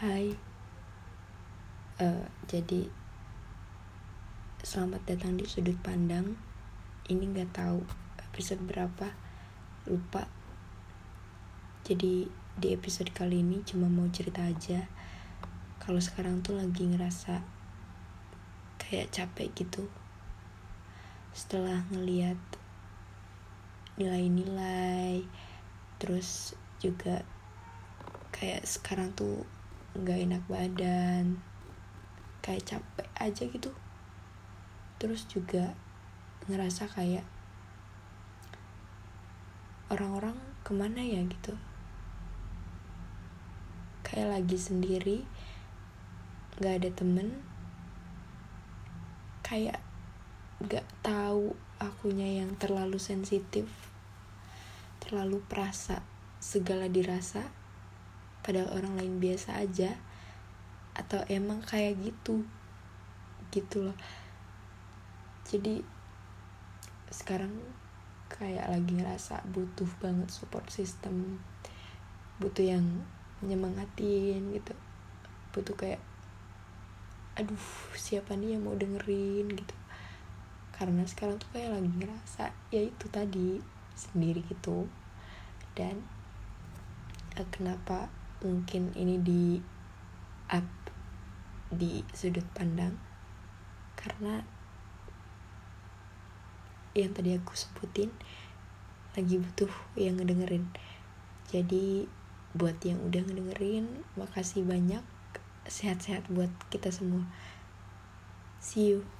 Hai, uh, jadi selamat datang di sudut pandang. Ini nggak tahu episode berapa, lupa. Jadi di episode kali ini cuma mau cerita aja. Kalau sekarang tuh lagi ngerasa kayak capek gitu. Setelah ngeliat nilai-nilai, terus juga kayak sekarang tuh nggak enak badan kayak capek aja gitu. Terus juga ngerasa kayak orang-orang ke mana ya gitu. Kayak lagi sendiri nggak ada temen. Kayak nggak tahu akunya yang terlalu sensitif terlalu perasa segala dirasa padahal orang lain biasa aja. Atau emang kayak gitu. Gitu loh. Jadi sekarang kayak lagi ngerasa butuh banget support system. Butuh yang nyemangatin gitu. Butuh kayak aduh siapa nih yang mau dengerin? gitu. Karena sekarang tuh kayak lagi ngerasa ya itu tadi sendiri gitu. Dan eh, kenapa mungkin ini di up di sudut pandang. Karena yang tadi aku sebutin lagi butuh yang ngedengerin. Jadi buat yang udah ngedengerin makasih banyak. Sehat-sehat buat kita semua. See you